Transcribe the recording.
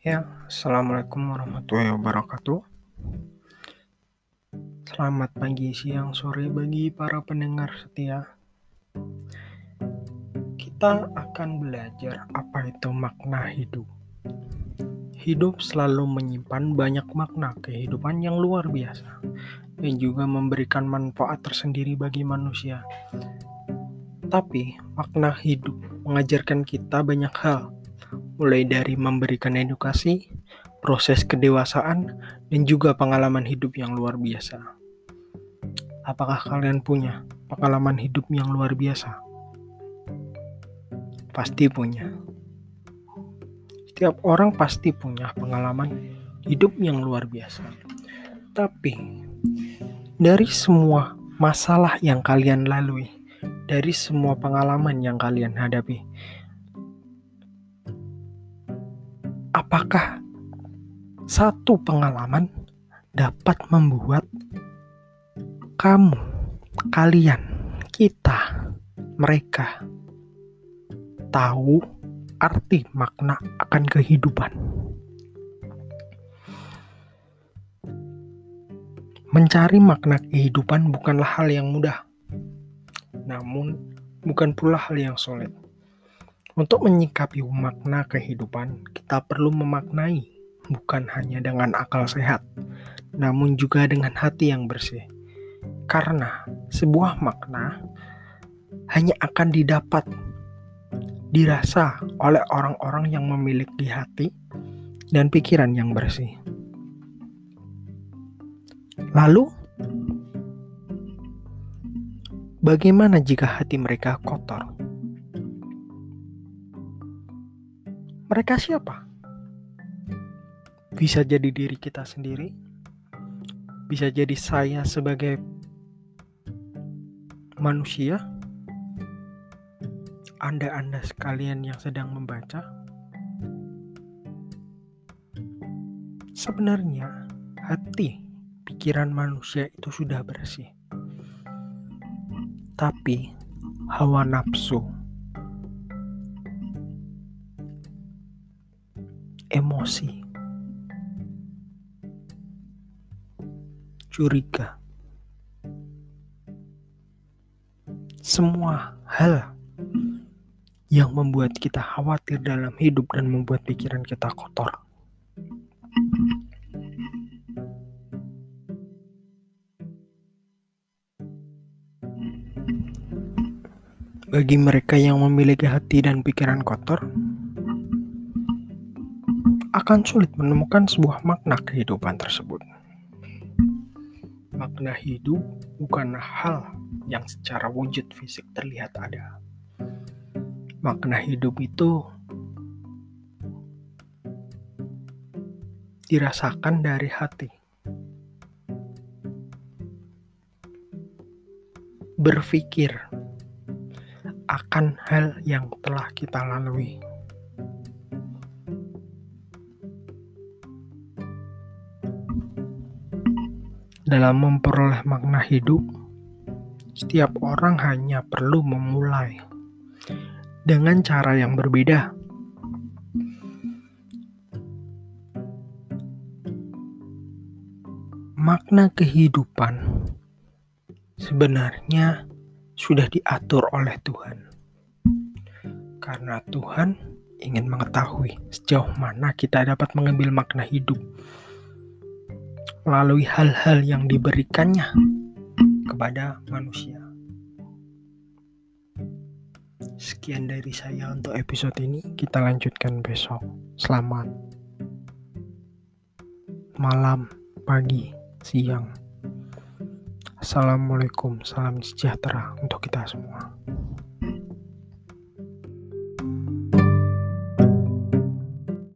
Ya, Assalamualaikum warahmatullahi wabarakatuh. Selamat pagi, siang, sore bagi para pendengar setia. Kita akan belajar apa itu makna hidup. Hidup selalu menyimpan banyak makna kehidupan yang luar biasa dan juga memberikan manfaat tersendiri bagi manusia. Tapi makna hidup mengajarkan kita banyak hal, mulai dari memberikan edukasi, proses kedewasaan, dan juga pengalaman hidup yang luar biasa. Apakah kalian punya pengalaman hidup yang luar biasa? Pasti punya. Setiap orang pasti punya pengalaman hidup yang luar biasa. Tapi dari semua masalah yang kalian lalui, dari semua pengalaman yang kalian hadapi, apakah satu pengalaman dapat membuat kamu, kalian, kita, mereka tahu arti makna akan kehidupan. Mencari makna kehidupan bukanlah hal yang mudah, namun bukan pula hal yang sulit. Untuk menyikapi makna kehidupan, kita perlu memaknai bukan hanya dengan akal sehat, namun juga dengan hati yang bersih. Karena sebuah makna hanya akan didapat dirasa oleh orang-orang yang memiliki hati dan pikiran yang bersih. Lalu, bagaimana jika hati mereka kotor? Mereka siapa? Bisa jadi diri kita sendiri, bisa jadi saya sebagai manusia, anda-anda sekalian yang sedang membaca, sebenarnya hati pikiran manusia itu sudah bersih. Tapi hawa nafsu, emosi, curiga, semua hal yang membuat kita khawatir dalam hidup dan membuat pikiran kita kotor. Bagi mereka yang memiliki hati dan pikiran kotor, akan sulit menemukan sebuah makna kehidupan tersebut. Makna hidup bukan hal yang secara wujud fisik terlihat ada makna hidup itu dirasakan dari hati. Berpikir akan hal yang telah kita lalui. Dalam memperoleh makna hidup, setiap orang hanya perlu memulai dengan cara yang berbeda. Makna kehidupan sebenarnya sudah diatur oleh Tuhan, karena Tuhan ingin mengetahui sejauh mana kita dapat mengambil makna hidup melalui hal-hal yang diberikannya kepada manusia. Sekian dari saya untuk episode ini. Kita lanjutkan besok. Selamat malam, pagi, siang. Assalamualaikum, salam sejahtera untuk kita semua.